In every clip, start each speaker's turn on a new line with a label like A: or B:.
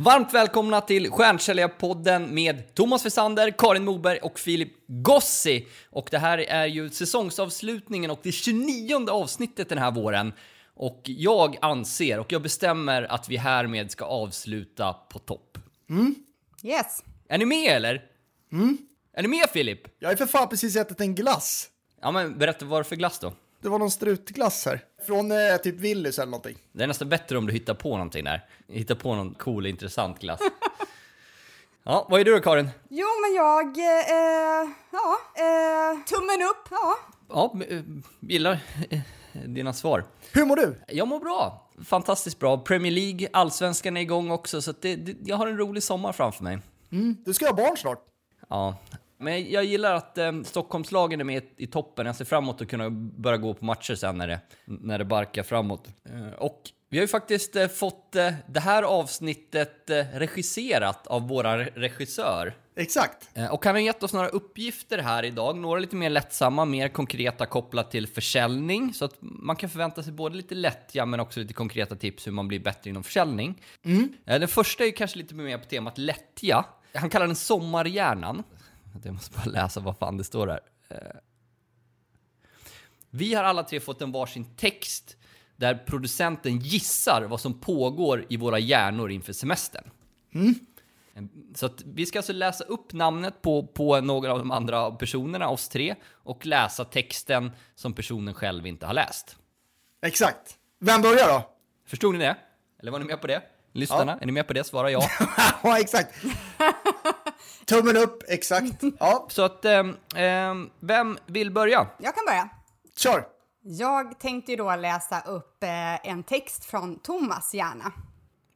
A: Varmt välkomna till Stjärnsäljarpodden med Thomas Wessander, Karin Moberg och Filip Gossi. Och det här är ju säsongsavslutningen och det 29 avsnittet den här våren. Och jag anser och jag bestämmer att vi härmed ska avsluta på topp.
B: Yes.
A: Är ni med eller? Är ni med Filip?
C: Jag ju för fan precis ätit en glass.
A: Ja men berätta vad det är för glass då?
C: Det var någon strutglass här. Från eh, typ Willys eller någonting.
A: Det är nästan bättre om du hittar på någonting där. Hittar på någon cool intressant glass. ja, vad är du då Karin?
B: Jo, men jag... Eh, ja, eh, tummen upp. Ja.
A: Ja, eh, gillar eh, dina svar.
C: Hur mår du?
A: Jag mår bra. Fantastiskt bra. Premier League, allsvenskan är igång också, så att det, det, jag har en rolig sommar framför mig.
C: Du ska ha barn snart.
A: Ja, men jag gillar att eh, Stockholmslagen är med i toppen. Jag ser fram emot att kunna börja gå på matcher sen när det, när det barkar framåt. Eh, och vi har ju faktiskt eh, fått eh, det här avsnittet eh, regisserat av re- regissör.
C: Exakt.
A: Eh, Och han har gett oss några uppgifter här idag, några lite mer lättsamma, mer konkreta kopplat till försäljning, så att man kan förvänta sig både lite lättja men också lite konkreta tips hur man blir bättre inom försäljning. Eh, Den första är ju kanske lite mer på temat lättja. Han kallar den sommarhjärnan. Jag måste bara läsa vad fan det står här. Eh, Vi har alla tre fått en varsin text där producenten gissar vad som pågår i våra hjärnor inför semestern. Så att vi ska alltså läsa upp namnet på, på några av de andra personerna, oss tre, och läsa texten som personen själv inte har läst.
C: Exakt. Vem börjar då?
A: Förstod ni det? Eller var ni med på det? Lyssnarna, är ni med på det? Svara ja.
C: ja, exakt. Tummen upp, exakt. Ja,
A: Så att, ehm, ehm, vem vill börja?
B: Jag kan börja.
C: kör.
B: Jag tänkte ju då läsa upp eh, en text från Thomas hjärna.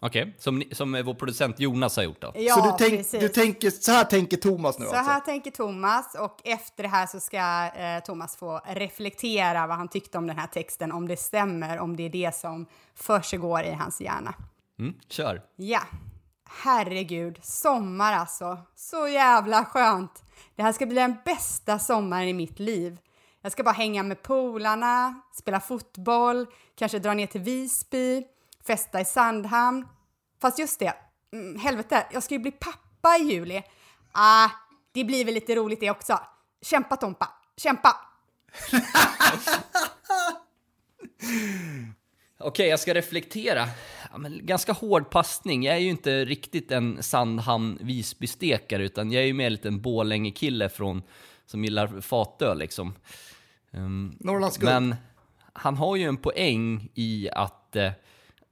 A: Okej, som, ni- som eh, vår producent Jonas har gjort då.
B: Ja,
C: så du, tänk,
B: precis.
C: du tänker, så här tänker Thomas nu
B: Så
C: alltså?
B: här tänker Thomas och efter det här så ska eh, Thomas få reflektera vad han tyckte om den här texten, om det stämmer, om det är det som försiggår i hans hjärna.
A: Mm, kör.
B: Ja, herregud, sommar alltså. Så jävla skönt. Det här ska bli den bästa sommaren i mitt liv. Jag ska bara hänga med polarna, spela fotboll, kanske dra ner till Visby, festa i Sandhamn. Fast just det, mm, helvete, jag ska ju bli pappa i juli. Ah, det blir väl lite roligt det också. Kämpa Tompa, kämpa!
A: Okej, jag ska reflektera. Ja, men ganska hård passning. Jag är ju inte riktigt en Sandhamn Visby-stekare, utan jag är ju mer en liten Borlänge-kille från, som gillar fatöl liksom.
C: Guld.
A: Men han har ju en poäng i att, eh,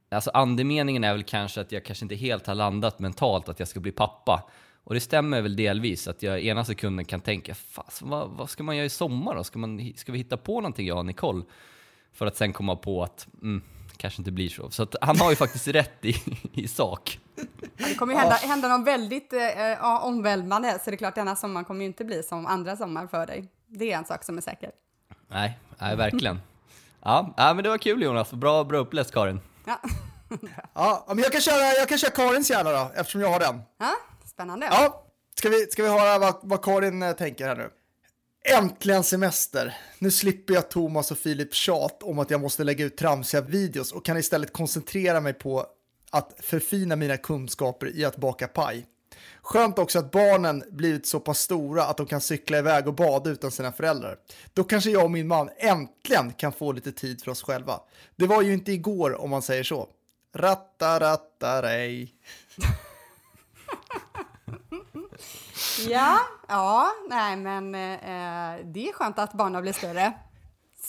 A: alltså andemeningen är väl kanske att jag kanske inte helt har landat mentalt att jag ska bli pappa. Och det stämmer väl delvis att jag ena sekunden kan tänka, fast vad, vad ska man göra i sommar då? Ska, man, ska vi hitta på någonting jag och Nicole? För att sen komma på att, mm, kanske inte blir så. Så att han har ju faktiskt rätt i, i sak.
B: Ja, Det kommer ju hända, hända något väldigt eh, omvälvande, så det är klart denna sommar kommer ju inte bli som andra sommar för dig. Det är en sak som är säker.
A: Nej, nej verkligen. Ja, ja, men det var kul Jonas. Bra, bra uppläst Karin.
B: Ja,
C: Ja, men jag kan, köra, jag kan köra Karins hjärna då, eftersom jag har den.
B: ja spännande.
C: Ja, ska vi, ska vi höra vad, vad Karin eh, tänker här nu? Äntligen semester! Nu slipper jag Thomas och Filip tjat om att jag måste lägga ut tramsiga videos och kan istället koncentrera mig på att förfina mina kunskaper i att baka paj. Skönt också att barnen blivit så pass stora att de kan cykla iväg och bada utan sina föräldrar. Då kanske jag och min man äntligen kan få lite tid för oss själva. Det var ju inte igår om man säger så. Rattarattarej.
B: Ja, ja, nej men eh, det är skönt att barnen blir större.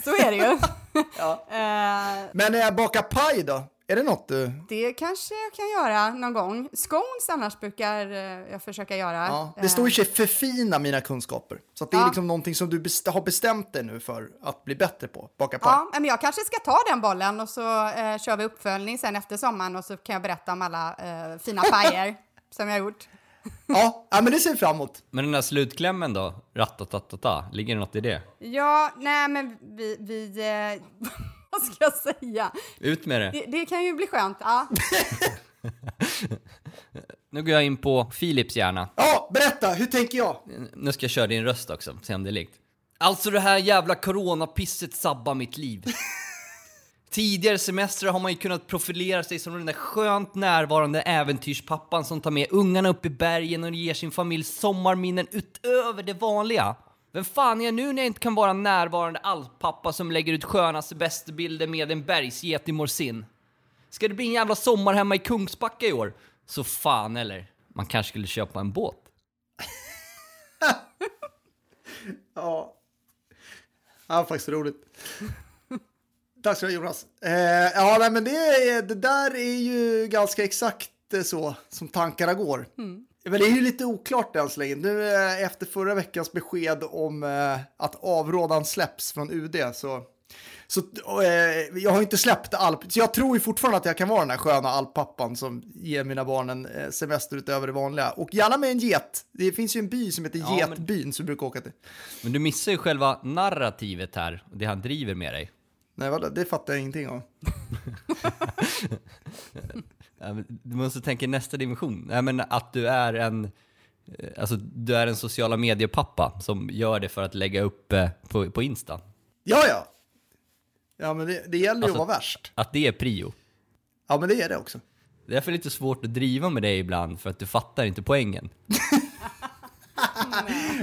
B: Så är det ju. eh,
C: Men när jag bakar paj då? Är det något du...
B: det kanske jag kan göra någon gång. Scones annars brukar eh, jag försöka göra.
C: Ja, det står i
B: Eh,
C: sig förfina mina kunskaper. Så att det är
B: Ja.
C: liksom någonting som du best- har bestämt dig nu för att bli bättre på. Baka paj.
B: Ja, men jag kanske ska ta den bollen och så eh, kör vi uppföljning sen efter sommaren och så kan jag berätta om alla eh, fina pajer som jag har gjort.
C: Ja, ja, men det ser vi fram emot.
A: Men den där slutklämmen då? Rattatatata, ligger det något i det?
B: Ja, nej men vi, vi eh, vad ska jag säga?
A: Ut med det!
B: Det, det kan ju bli skönt. Ja.
A: Nu går jag in på Philips hjärna.
C: Ja, berätta, hur tänker jag?
A: Nu ska jag köra din röst också, se om det är likt. Alltså det här jävla coronapisset sabbar mitt liv. Tidigare semestrar har man ju kunnat profilera sig som den där skönt närvarande äventyrspappan som tar med ungarna upp i bergen och ger sin familj sommarminnen utöver det vanliga. Vem fan är jag nu när jag inte kan vara närvarande alppappa som lägger ut sköna semesterbilder med en bergsget i morsin? Ska det bli en jävla sommar hemma i Kungsbacka i år? Så fan eller? Man kanske skulle köpa en båt?
C: Ja. Ja, faktiskt roligt. Tack så mycket Jonas. Eh, ja, nej, men det, det där är ju ganska exakt eh, så som tankarna går. Men det är ju lite oklart än så länge. Nu eh, efter förra veckans besked om eh, att avrådan släpps från UD så, så eh, jag har inte släppt alp. Så jag tror ju fortfarande att jag kan vara den här sköna alppappan som ger mina barn en eh, semester utöver det vanliga. Och gärna med en get. Det finns ju en by som heter
A: Ja, men-
C: Getbyn som vi brukar åka till.
A: Men du missar ju själva narrativet här, och det han driver med dig.
C: Nej, vadå? det fattar jag ingenting om.
A: Du måste tänka i nästa dimension. Nej, men att du är en, eh, alltså, du är en sociala medier-pappa som gör det för att lägga upp eh, på, på Insta.
C: Ja, ja. Ja, men det, det gäller ju
A: Alltså-
C: att vara värst.
A: Att det är prio.
C: Ja, men det är det också.
A: Det är därför lite svårt att driva med dig ibland, för att du fattar inte poängen.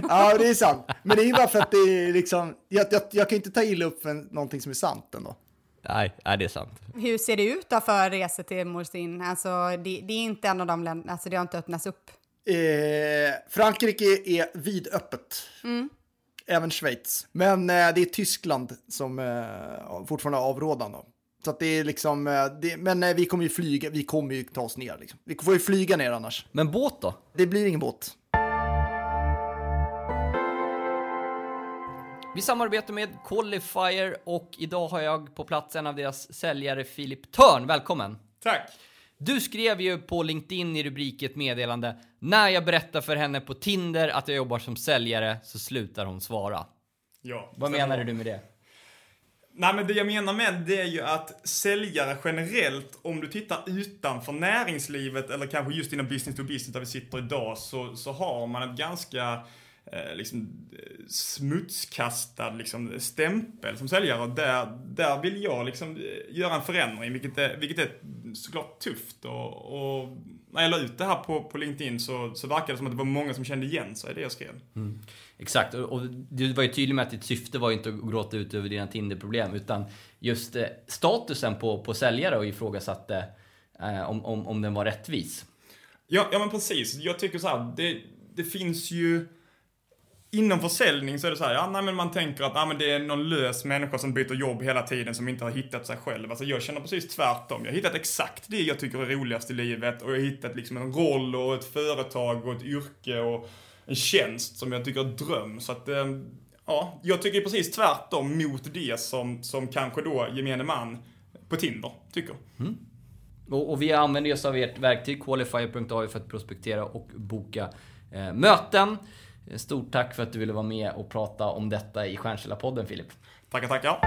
C: Ja, det är sant. Men det är ju bara för att det är liksom, jag, jag, jag kan inte ta illa upp för någonting som är sant ändå.
A: Nej, nej, det är sant.
B: Hur ser det ut då för resor till Morsin? Alltså, det, det är inte en av de länderna, alltså det har inte öppnats upp.
C: Eh, Frankrike är vidöppet. Även Schweiz. Men eh, det är Tyskland som eh, fortfarande är avrådan. Då. Så att det är liksom, eh, det, men eh, vi kommer ju flyga, vi kommer ju ta oss ner. Liksom. Vi får ju flyga ner annars.
A: Men båt då?
C: Det blir ingen båt.
A: Vi samarbetar med Qualifier och idag har jag på plats en av deras säljare, Filip Törn. Välkommen!
D: Tack.
A: Du skrev ju på LinkedIn i rubrik ett meddelande. När jag berättar för henne på Tinder att jag jobbar som säljare så slutar hon svara.
D: Ja.
A: Vad menade du med det?
D: Nej, men det jag menar med det är ju att säljare generellt, om du tittar utanför näringslivet eller kanske just inom business to business där vi sitter idag, så, så har man ett ganska eh, liksom, eh, smutskastad liksom, stämpel som säljare. Där, där vill jag liksom eh, göra en förändring, vilket är, vilket är såklart tufft. Och, och när jag la ut det här på, på LinkedIn så, så verkade det som att det var många som kände igen sig i det jag skrev.
A: Exakt, och, och du var ju tydlig med att ditt syfte var ju inte att gråta ut över dina Tinder-problem, utan just eh, statusen på, på säljare och ifrågasatte eh, om, om, om den var rättvis.
D: Ja, ja men precis. Jag tycker så här, det, det finns ju... Inom försäljning så är det så här, ja nej, men man tänker att ja, men det är någon lös människa som byter jobb hela tiden som inte har hittat sig själv. Alltså jag känner precis tvärtom. Jag har hittat exakt det jag tycker är roligast i livet och jag har hittat liksom en roll och ett företag och ett yrke och en tjänst som jag tycker är dröm. Så att, eh, ja, jag tycker precis tvärtom mot det som, som kanske då gemene man på Tinder tycker. Mm.
A: Och, och vi använder oss av ert verktyg qualifier.ai för att prospektera och boka eh, möten. Stort tack för att du ville vara med och prata om detta i Stjärnkälla-podden Filip.
D: Tackar, tackar.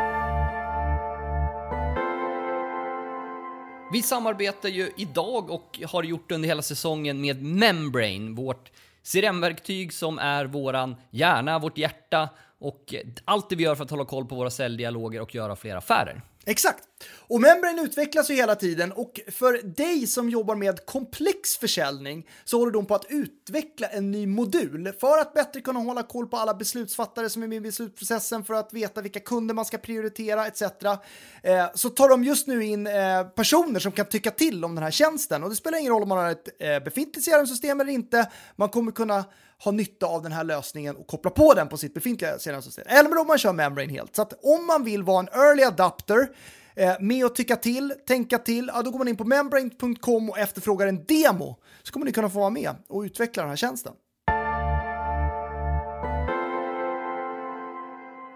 A: Vi samarbetar ju idag och har gjort under hela säsongen med Membrane, vårt CRM-verktyg som är våran hjärna, vårt hjärta och allt det vi gör för att hålla koll på våra säljdialoger och göra fler affärer.
C: Exakt. Och Membrane utvecklas ju hela tiden och för dig som jobbar med komplex försäljning så håller de på att utveckla en ny modul för att bättre kunna hålla koll på alla beslutsfattare som är med i beslutsprocessen för att veta vilka kunder man ska prioritera etc. Eh, så tar de just nu in eh, personer som kan tycka till om den här tjänsten och det spelar ingen roll om man har ett eh, befintligt CRM-system eller inte. Man kommer kunna ha nytta av den här lösningen och koppla på den på sitt befintliga CRM-system. Eller om man kör Membrane helt. Så att om man vill vara en early adapter eh, med att tycka till, tänka till, ja, då går man in på membrane.com och efterfrågar en demo. Så kommer ni kunna få vara med och utveckla den här tjänsten.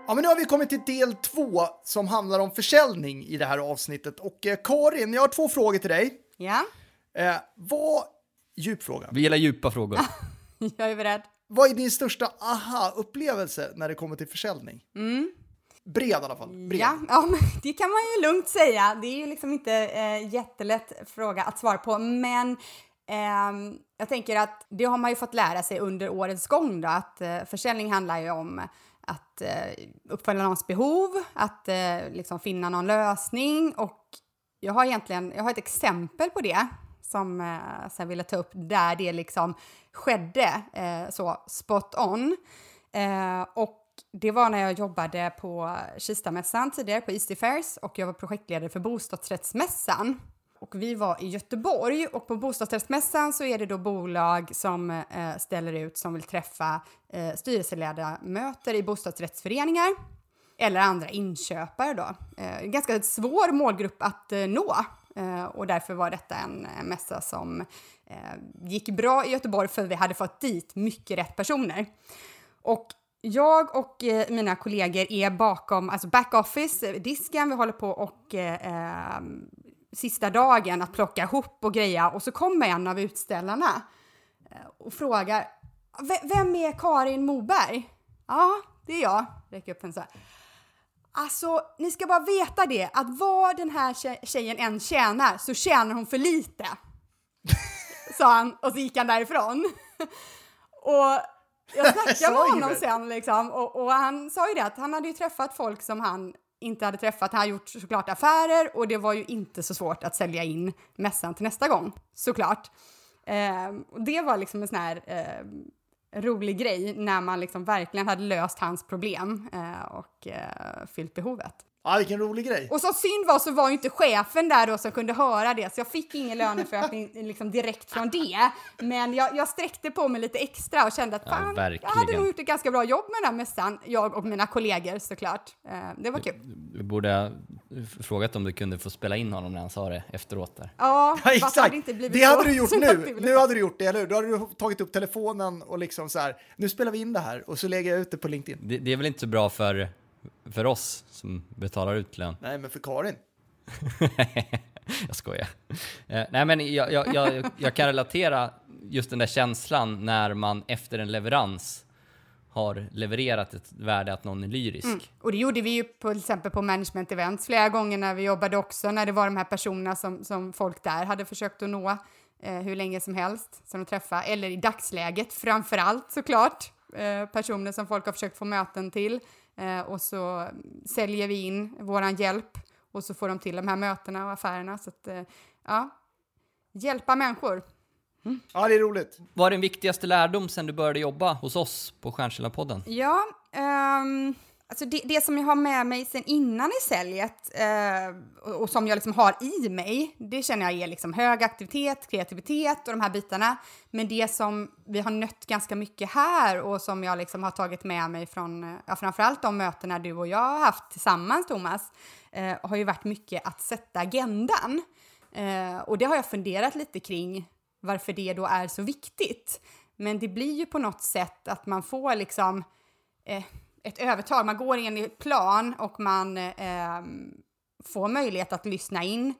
C: Ja, men nu har vi kommit till del två som handlar om försäljning i det här avsnittet. Och eh, Karin, jag har två frågor till dig.
B: Ja,
C: Eh, vad, djup fråga.
A: Vi gillar djupa frågor.
B: jag är beredd.
C: Vad är din största aha-upplevelse när det kommer till försäljning? Bred i alla fall. Bred.
B: Ja, ja det kan man ju lugnt säga. Det är ju liksom inte eh, jättelätt fråga att svara på, men eh, jag tänker att det har man ju fått lära sig under årets gång då, att eh, försäljning handlar ju om att eh, uppfylla någons behov, att eh, liksom finna någon lösning och jag har egentligen, jag har ett exempel på det som eh, sen ville ta upp där det liksom skedde eh, så spot on. Eh, och det var när jag jobbade på Kistamässan tidigare på Easty Fairs och jag var projektledare för bostadsrättsmässan. Och vi var i Göteborg och på bostadsrättsmässan så är det då bolag som eh, ställer ut som vill träffa eh, styrelseledamöter i bostadsrättsföreningar eller andra inköpare då. Eh, ganska svår målgrupp att eh, nå eh, och därför var detta en, en mässa som eh, gick bra i Göteborg för vi hade fått dit mycket rätt personer. Och jag och eh, mina kollegor är bakom alltså backoffice, eh, disken, vi håller på och eh, sista dagen att plocka ihop och greja och så kommer en av utställarna eh, och frågar Vem är Karin Moberg? Ja, det är jag. Räcker upp en så här. Alltså, ni ska bara veta det att vad den här tjejen än tjänar så tjänar hon för lite. Sa han och så gick han därifrån. och jag snackade med honom sen liksom och, och, han sa ju det att han hade ju träffat folk som han inte hade träffat. Han har gjort såklart affärer och det var ju inte så svårt att sälja in mässan till nästa gång, såklart. Eh, och det var liksom en sån här eh, rolig grej när man liksom verkligen hade löst hans problem eh, och eh, fyllt behovet.
C: Ja, vilken rolig grej.
B: Och så synd var så var ju inte chefen där då som kunde höra det, så jag fick ingen löneförhöjning liksom direkt från det. Men jag, jag sträckte på mig lite extra och kände att fan, ja, jag hade nog gjort ett ganska bra jobb med den här mässan, jag och mina kollegor såklart. Eh, det var kul.
A: Vi borde ha frågat om du kunde få spela in honom när han sa det efteråt där.
B: Ja, ja exakt. Hade inte
C: blivit det hade du gjort nu. Nu hade du gjort det, eller hur? Då hade du tagit upp telefonen och liksom så här, nu spelar vi in det här och så lägger jag ut det på LinkedIn.
A: Det, det är väl inte så bra för för oss som betalar ut lön.
C: Nej, men för Karin.
A: jag skojar. Eh, nej, men jag, jag, jag, jag, kan relatera just den där känslan när man efter en leverans har levererat ett värde att någon är lyrisk. Mm.
B: Och det gjorde vi ju på, till exempel på management events flera gånger när vi jobbade också, när det var de här personerna som, som folk där hade försökt att nå eh, hur länge som helst som de träffade, eller i dagsläget framför allt såklart, eh, personer som folk har försökt få möten till Eh, och så säljer vi in våran hjälp och så får de till de här mötena och affärerna. Så att, eh, ja, hjälpa människor.
C: Mm. Ja, det är roligt.
A: Vad är din viktigaste lärdom sen du började jobba hos oss på Stjärnkällarpodden?
B: Ja, um, Alltså det, det, som jag har med mig sen innan i säljet eh, och, och, som jag liksom har i mig, det känner jag är liksom hög aktivitet, kreativitet och de här bitarna. Men det som vi har nött ganska mycket här och som jag liksom har tagit med mig från ja, framförallt de mötena du och jag har haft tillsammans, Thomas, eh, har ju varit mycket att sätta agendan. Eh, och det har jag funderat lite kring varför det då är så viktigt. Men det blir ju på något sätt att man får liksom eh, ett övertag. Man går in i plan och man eh, får möjlighet att lyssna in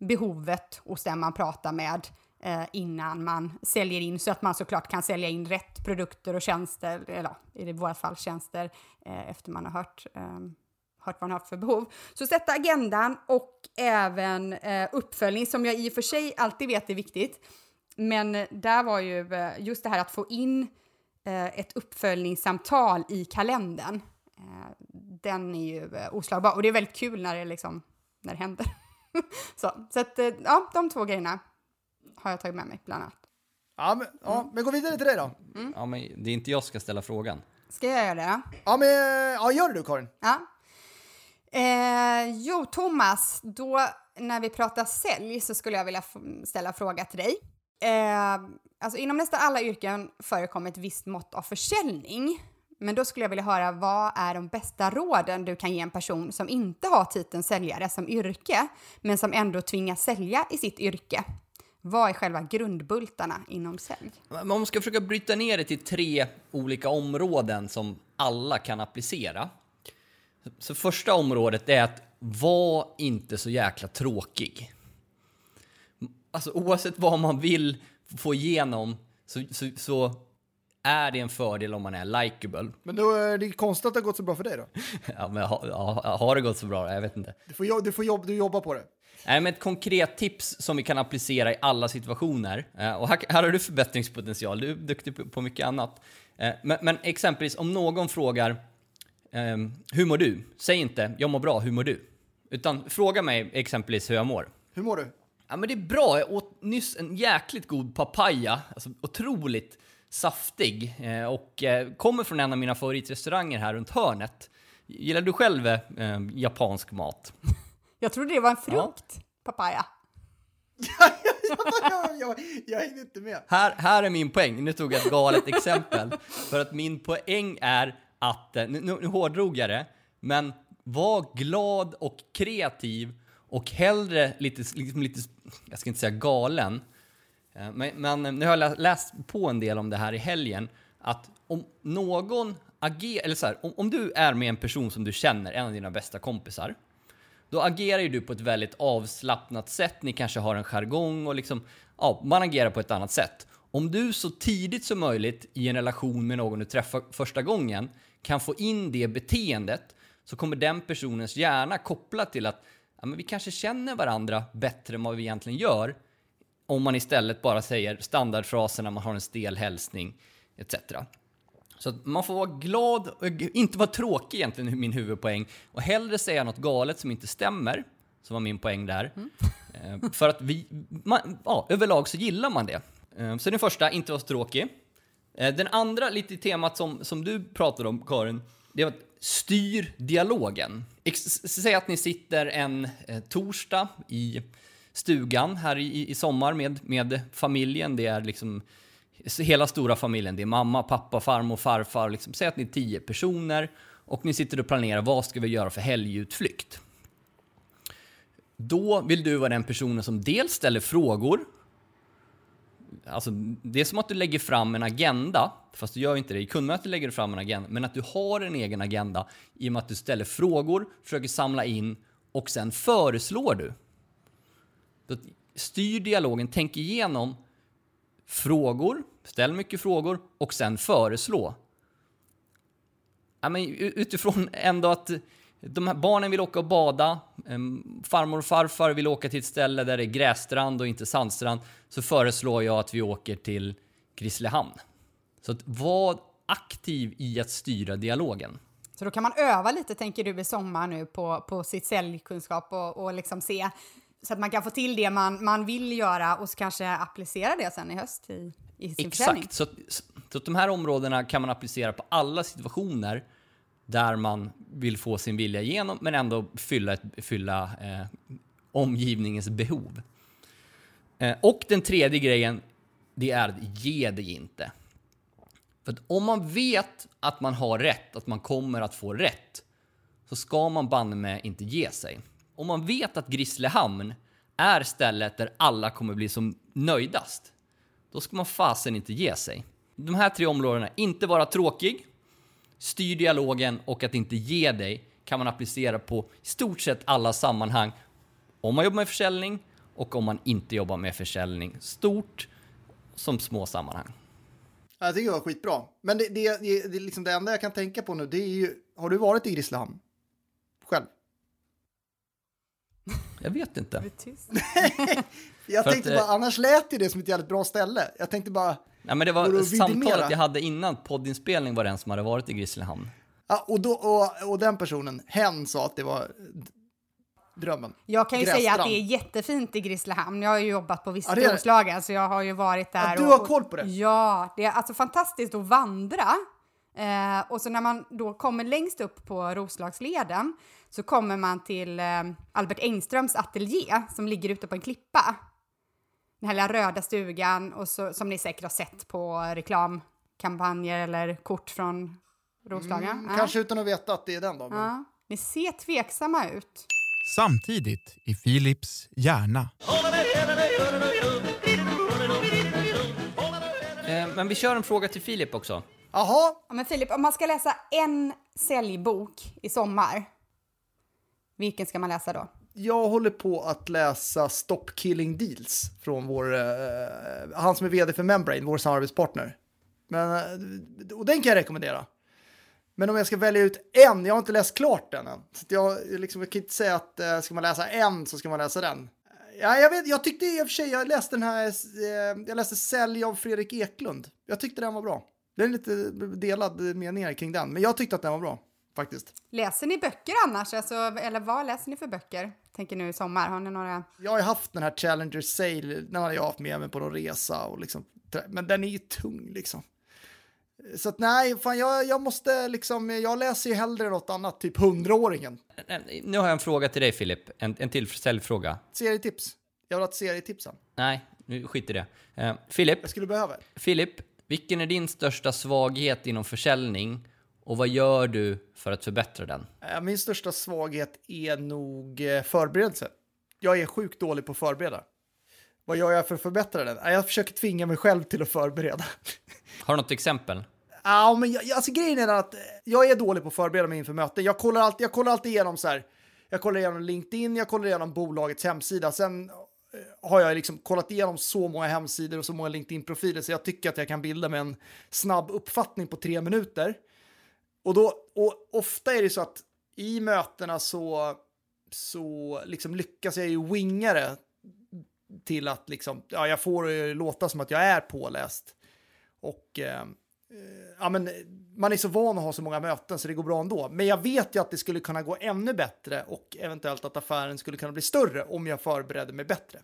B: behovet hos den man pratar med eh, innan man säljer in så att man såklart kan sälja in rätt produkter och tjänster, eller i våra fall tjänster, eh, efter man har hört eh, hört vad man har för behov. Så sätta agendan och även eh, uppföljning som jag i och för sig alltid vet är viktigt. Men där var ju eh, just det här att få in Eh, ett uppföljningssamtal i kalendern. Eh, den är ju eh, oslagbar och det är väldigt kul när det, liksom, när det händer. så så att, ja, de två grejerna har jag tagit med mig bland annat.
C: Ja, men, ja, mm. men gå vidare till dig då.
A: Mm. Ja, men det är inte jag som ska ställa frågan.
B: Ska jag göra det?
C: Ja, men ja, gör det du Karin.
B: Ja. Eh, jo, Thomas, då när vi pratar sälj så skulle jag vilja ställa fråga till dig. Eh, alltså inom nästan alla yrken förekommer ett visst mått av försäljning. Men då skulle jag vilja höra vad är de bästa råden du kan ge en person som inte har titeln säljare som yrke, men som ändå tvingas sälja i sitt yrke? Vad är själva grundbultarna inom sälj?
A: Om man ska försöka bryta ner det till tre olika områden som alla kan applicera. Så första området är att var inte så jäkla tråkig alltså oavsett vad man vill få igenom så, så, så är det en fördel om man är likable.
C: Men då är det konstigt att det har gått så bra för dig då?
A: ja, men ha, ha, har det gått så bra? Jag vet inte.
C: Du får, du får jobb, du jobbar på det.
A: Nej, men ett konkret tips som vi kan applicera i alla situationer. Eh, och här, här har du förbättringspotential, du är duktig på, på mycket annat. Eh, men, men exempelvis om någon frågar ehm, hur mår du? Säg inte, jag mår bra, hur mår du? Utan fråga mig exempelvis hur jag mår.
C: Hur mår du?
A: Ja men det är bra, jag åt nyss en jäkligt god papaya, alltså otroligt saftig eh, och eh, kommer från en av mina favoritrestauranger här runt hörnet. Gillar du själv eh, japansk mat?
B: Jag trodde det var en frukt, papaya.
C: jag, jag, jag hängde inte med.
A: Här, här är min poäng, nu tog jag ett galet exempel. För att min poäng är att, eh, nu, nu, nu hårdrog jag det, men var glad och kreativ och hellre lite, liksom lite jag ska inte säga galen, eh, men, men nu har jag läst på en del om det här i helgen, att om någon agerar, eller så här, om, om du är med en person som du känner, en av dina bästa kompisar, då agerar ju du på ett väldigt avslappnat sätt. Ni kanske har en jargong och liksom, ja, man agerar på ett annat sätt. Om du så tidigt som möjligt i en relation med någon du träffar första gången kan få in det beteendet så kommer den personens hjärna koppla till att ja, men vi kanske känner varandra bättre än vad vi egentligen gör om man istället bara säger standardfraserna, man har en stel hälsning etc. Så man får vara glad och inte vara tråkig egentligen, min huvudpoäng. Och hellre säga något galet som inte stämmer, som var min poäng där. Mm. För att vi, man, ja, överlag så gillar man det. Eh, så den första, inte vara så tråkig. Eh, den andra, lite i temat som, som du pratade om, Karin, det var att styr dialogen. Säg att ni sitter en eh, torsdag i stugan här i, i sommar med, med familjen. Det är liksom hela stora familjen. Det är mamma, pappa, farmor, farfar. Liksom, säg att ni är tio personer och ni sitter och planerar vad ska vi göra för helgutflykt. Då vill du vara den personen som dels ställer frågor. Alltså, det är som att du lägger fram en agenda, fast du gör inte det. I kundmötet lägger du fram en agenda, men att du har en egen agenda i och med att du ställer frågor, försöker samla in och sen föreslår du. styr dialogen, tänk igenom frågor, ställ mycket frågor och sen föreslå. Ja, men utifrån ändå att de här barnen vill åka och bada, farmor och farfar vill åka till ett ställe där det är grässtrand och inte sandstrand, så föreslår jag att vi åker till Grisslehamn. Så att var aktiv i att styra dialogen.
B: Så då kan man öva lite, tänker du, i sommar nu på, på sitt säljkunskap och, och liksom se så att man kan få till det man, man vill göra och så kanske applicera det sen i höst i, i sin
A: Exakt, så, så att de här områdena kan man applicera på alla situationer där man vill få sin vilja igenom men ändå fylla, ett, fylla eh, omgivningens behov. Eh, och den tredje grejen, det är att ge dig inte. För att om man vet att man har rätt, att man kommer att få rätt, så ska man banne med inte ge sig om man vet att Grisslehamn är stället där alla kommer bli som nöjdast, då ska man fasen inte ge sig. De här tre områdena, inte vara tråkig, styr dialogen och att inte ge dig, kan man applicera på i stort sett alla sammanhang. Om man jobbar med försäljning och om man inte jobbar med försäljning, stort som små sammanhang.
C: Jag tycker det var skitbra. Men det, det, det, det, liksom det enda jag kan tänka på nu, det är ju, har du varit i Grisslehamn? Själv?
A: Jag vet inte.
C: jag tänkte att, bara, eh, annars lät det som ett jävligt bra ställe. Jag tänkte bara...
A: Nej, men det var samtalet jag hade innan poddinspelning var den som hade varit i Grisslehamn.
C: Ja, och, då, och, och den personen, hen sa att det var drömmen.
B: Jag kan ju Grässtrand. säga att det är jättefint i Grisslehamn. Jag har ju jobbat på vissa ja, Roslagen, så jag har ju varit där.
C: Ja, du har och, koll på det?
B: Ja, det är alltså fantastiskt att vandra. Eh, och så när man då kommer längst upp på Roslagsleden så kommer man till eh, Albert Engströms ateljé som ligger ute på en klippa. Den här lilla röda stugan och så, som ni säkert har sett på reklamkampanjer eller kort från Roslagen. Mm,
C: ja. Kanske utan att veta att det är den då. Men... Ja.
B: Ni ser tveksamma ut.
E: Samtidigt i Philips hjärna.
A: Eh, men vi kör en fråga till Filip också.
C: Jaha.
B: Ja, men Filip, om man ska läsa en säljbok i sommar, vilken ska man läsa då?
C: Jag håller på att läsa Stop Killing Deals från vår, eh, han som är vd för Membrane, vår samarbetspartner. Men, eh, och den kan jag rekommendera. Men om jag ska välja ut en, jag har inte läst klart den än. Så jag, liksom, jag kan inte säga att eh, ska man läsa en så ska man läsa den. Ja, jag, vet, jag tyckte i och för sig, jag läste den här, eh, jag läste Sälj av Fredrik Eklund. Jag tyckte den var bra. Det är lite delad meningar kring den, men jag tyckte att den var bra faktiskt.
B: Läser ni böcker annars? Alltså, eller vad läser ni för böcker? Tänker nu i sommar. Har ni några?
C: Jag har haft den här Challenger Sale, den har jag haft med mig på någon resa och liksom, men den är ju tung liksom. Så att nej, fan jag, jag måste liksom, jag läser ju hellre något annat, typ hundraåringen.
A: Nu har jag en fråga till dig Filip, en, en till säljfråga.
C: Serietips. Jag vill ha ett serietips sen.
A: Nej, nu skit i det. Uh, Filip,
C: Jag skulle behöva.
A: Filip, vilken är din största svaghet inom försäljning och vad gör du för att förbättra den?
C: Eh, Min största svaghet är nog eh, förberedelse. Jag är sjukt dålig på att förbereda. Vad gör jag för att förbättra den? Eh, Jag försöker tvinga mig själv till att förbereda.
A: Har du något exempel?
C: Ja, men jag, alltså grejen är att jag är dålig på att förbereda mig inför möten. Jag kollar alltid, jag kollar alltid igenom så här. Jag kollar igenom LinkedIn, jag kollar igenom bolagets hemsida. Sen har jag liksom kollat igenom så många hemsidor och så många LinkedIn-profiler så jag tycker att jag kan bilda mig en snabb uppfattning på tre minuter. Och, då, och ofta är det så att i mötena så, så liksom lyckas jag ju winga det till att liksom, ja, jag får det låta som att jag är påläst. Och eh, ja, men, man är så van att ha så många möten så det går bra ändå. Men jag vet ju att det skulle kunna gå ännu bättre och eventuellt att affären skulle kunna bli större om jag förberedde mig bättre.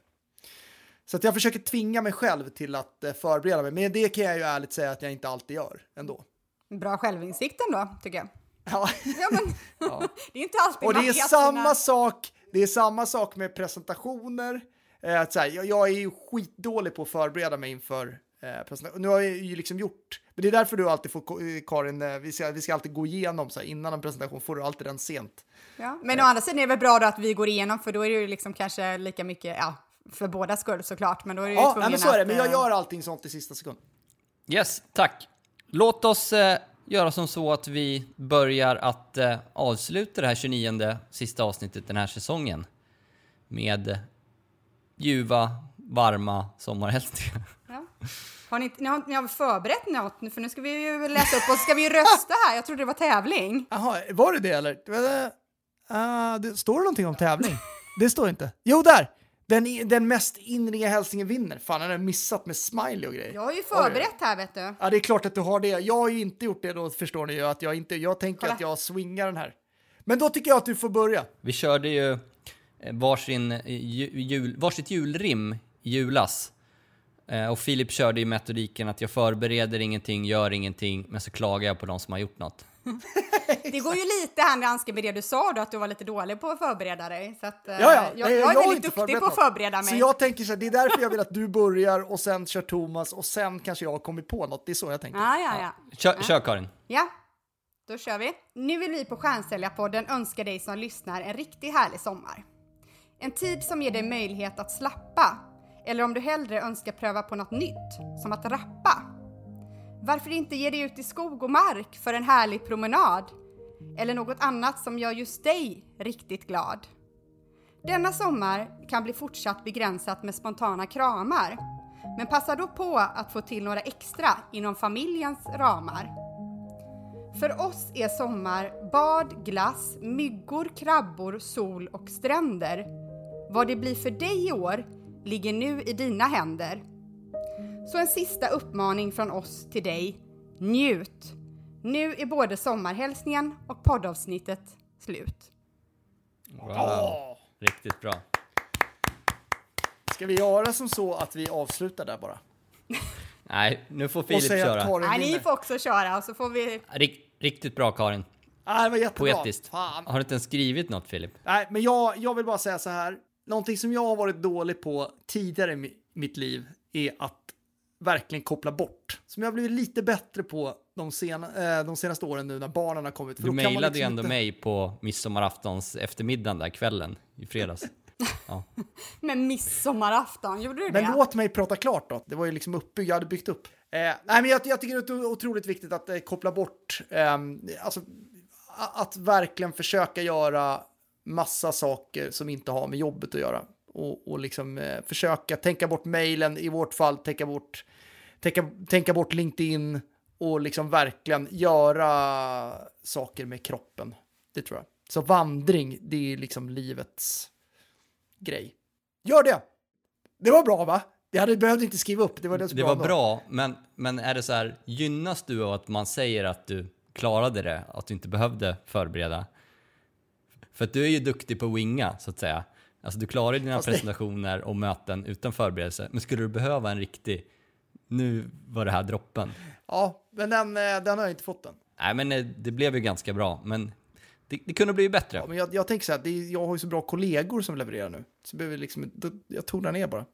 C: Så att jag försöker tvinga mig själv till att eh, förbereda mig, men det kan jag ju ärligt säga att jag inte alltid gör ändå.
B: Bra självinsikt ändå, tycker jag.
C: Ja.
B: Ja, men det är inte alltid
C: Och det är samma sak, det är samma sak med presentationer. Eh, att så här, jag, jag är ju skitdålig på att förbereda mig inför eh, presentation. Nu har jag ju liksom gjort, men det är därför du alltid får, eh, Karin, eh, vi ska, vi ska alltid gå igenom så här, innan en presentation får du alltid den sent.
B: Ja, men å andra sidan är det väl bra då att vi går igenom, för då är det ju liksom kanske lika mycket, ja, för båda skull såklart, men då är du ju
C: Ja,
B: tvungen
C: men så är det,
B: att,
C: men jag
B: eh,
C: gör allting sånt i sista sekund.
A: Yes, tack. Låt oss eh, göra som så att vi börjar att eh, avsluta det här 29 sista avsnittet den här säsongen med ljuva, varma sommarhälsningar.
B: Ja. Har ni, ni, har, ni har förberett något för nu ska vi ju läsa upp och så ska vi ju rösta här. Jag trodde det var tävling.
C: Jaha, var det det eller? Uh, det står det någonting om tävling? det står inte. Jo, där! Den, den mest inringa hälsningen vinner. Fan, jag har missat med smiley och grejer.
B: Jag har ju förberett här, vet du.
C: Ja, det är klart att du har det. Jag har ju inte gjort det då, förstår ni ju. Att jag, inte, jag tänker
B: Kolla.
C: att jag swingar den här. Men då tycker jag att du får börja.
A: Vi körde ju eh, varsin eh, ju, jul, varsitt julrim i julas. Eh, och Filip körde ju metodiken att jag förbereder ingenting, gör ingenting, men så klagar jag på de som har gjort något.
B: Det går ju lite hand i handske med det du sa då, att du var lite dålig på att förbereda dig. Så att, eh,
C: Ja, ja.
B: jag,
C: Nej,
B: jag är väldigt
C: inte
B: duktig på att förbereda mig.
C: Så jag tänker så här, det är därför jag vill att du börjar och sen kör Thomas och sen kanske jag har kommit på något. Det är så jag tänker.
B: Ja, ja, ja.
A: Kör, kör Karin.
B: Ja, då kör vi. Nu vill vi på Stjärnsäljarpodden önska dig som lyssnar en riktigt härlig sommar. En tid som ger dig möjlighet att slappa. Eller om du hellre önskar pröva på något nytt, som att rappa. Varför inte ge dig ut i skog och mark för en härlig promenad? Eller något annat som gör just dig riktigt glad. Denna sommar kan bli fortsatt begränsat med spontana kramar. Men passa då på att få till några extra inom familjens ramar. För oss är sommar bad, glass, myggor, krabbor, sol och stränder. Vad det blir för dig i år ligger nu i dina händer. Så en sista uppmaning från oss till dig. Njut! Nu är både sommarhälsningen och poddavsnittet slut.
A: Wow. Riktigt bra.
C: Ska vi göra som så att vi avslutar där bara?
A: Nej, nu får Filip köra.
C: Karin
B: Nej, ni får också köra och så får vi...
A: Rik, riktigt bra Karin.
C: Ah, det var jättebra.
A: Poetiskt.
C: Fan.
A: Har du inte ens skrivit något Filip?
C: Nej, men jag, jag vill bara säga så här. Någonting som jag har varit dålig på tidigare i mi- mitt liv är att verkligen koppla bort. Som jag har blivit lite bättre på de, sena, eh, de senaste åren nu när barnen har kommit. För
A: Du mejlade ju
C: liksom
A: ändå
C: inte-
A: mig på midsommaraftons eftermiddagen där kvällen i fredags. Ja.
B: Men midsommarafton, gjorde du
C: Men
B: det?
C: låt mig prata klart då. Det var ju liksom uppbyggt, jag hade byggt upp. Eh, nej, men jag, jag tycker det är otroligt viktigt att eh, koppla bort, ehm, alltså att verkligen försöka göra massa saker som inte har med jobbet att göra. Och, och liksom eh, försöka tänka bort mejlen, i vårt fall tänka bort, tänka, tänka bort LinkedIn och liksom verkligen göra saker med kroppen. Det tror jag. Så vandring, det är liksom livets grej. Gör det! Det var bra va? Jag hade behövt inte skriva upp, det var det som
A: Det var bra, men, men är det så här, gynnas du av att man säger att du klarade det, att du inte behövde förbereda. För att du är ju duktig på att winga, så att säga. Alltså du klarar ju dina
C: Fast
A: presentationer och möten utan förberedelse. Men skulle du behöva en riktig, nu var det här droppen.
C: Ja, men den, eh, den har jag inte fått än.
A: Nej men eh, det blev ju ganska bra, men det, det kunde bli bättre.
C: Ja, men jag, jag tänker så här, det är, jag har ju så bra kollegor som levererar nu. Så behöver jag liksom, då, jag tonar ner bara.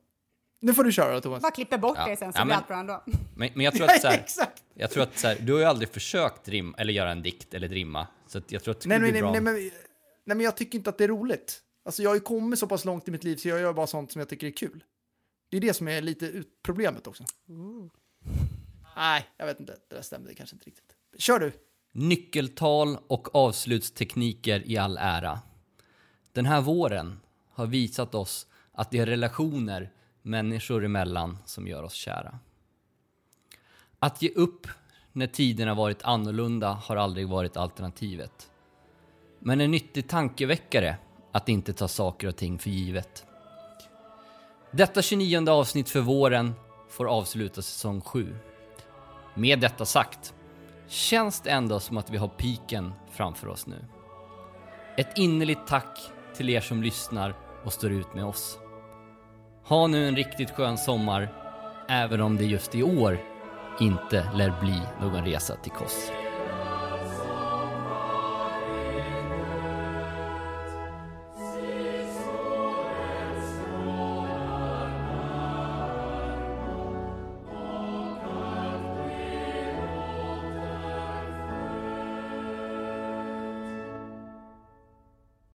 C: Nu får du köra då, Thomas.
B: Bara klipper bort
A: Ja.
B: det sen så
A: Ja,
B: blir allt bra ändå.
A: Men, men jag tror att så här, jag tror att så här, du har ju aldrig försökt rim, eller göra en dikt eller rimma. Så att jag tror att det
C: Nej,
A: skulle
C: nej,
A: bli
C: nej,
A: bra.
C: nej, men, nej, men jag tycker inte att det är roligt. Alltså jag har ju kommit så pass långt i mitt liv så jag gör bara sånt som jag tycker är kul. Det är det som är lite problemet också. Nej, jag vet inte. Det där stämde kanske inte riktigt. Kör du!
A: Nyckeltal och avslutstekniker i all ära. Den här våren har visat oss att det är relationer människor emellan som gör oss kära. Att ge upp när tiderna varit annorlunda har aldrig varit alternativet. Men en nyttig tankeväckare att inte ta saker och ting för givet. Detta 29 avsnitt för våren får avsluta säsong 7. Med detta sagt känns det ändå som att vi har piken framför oss nu. Ett innerligt tack till er som lyssnar och står ut med oss. Ha nu en riktigt skön sommar, även om det just i år inte lär bli någon resa till Kos.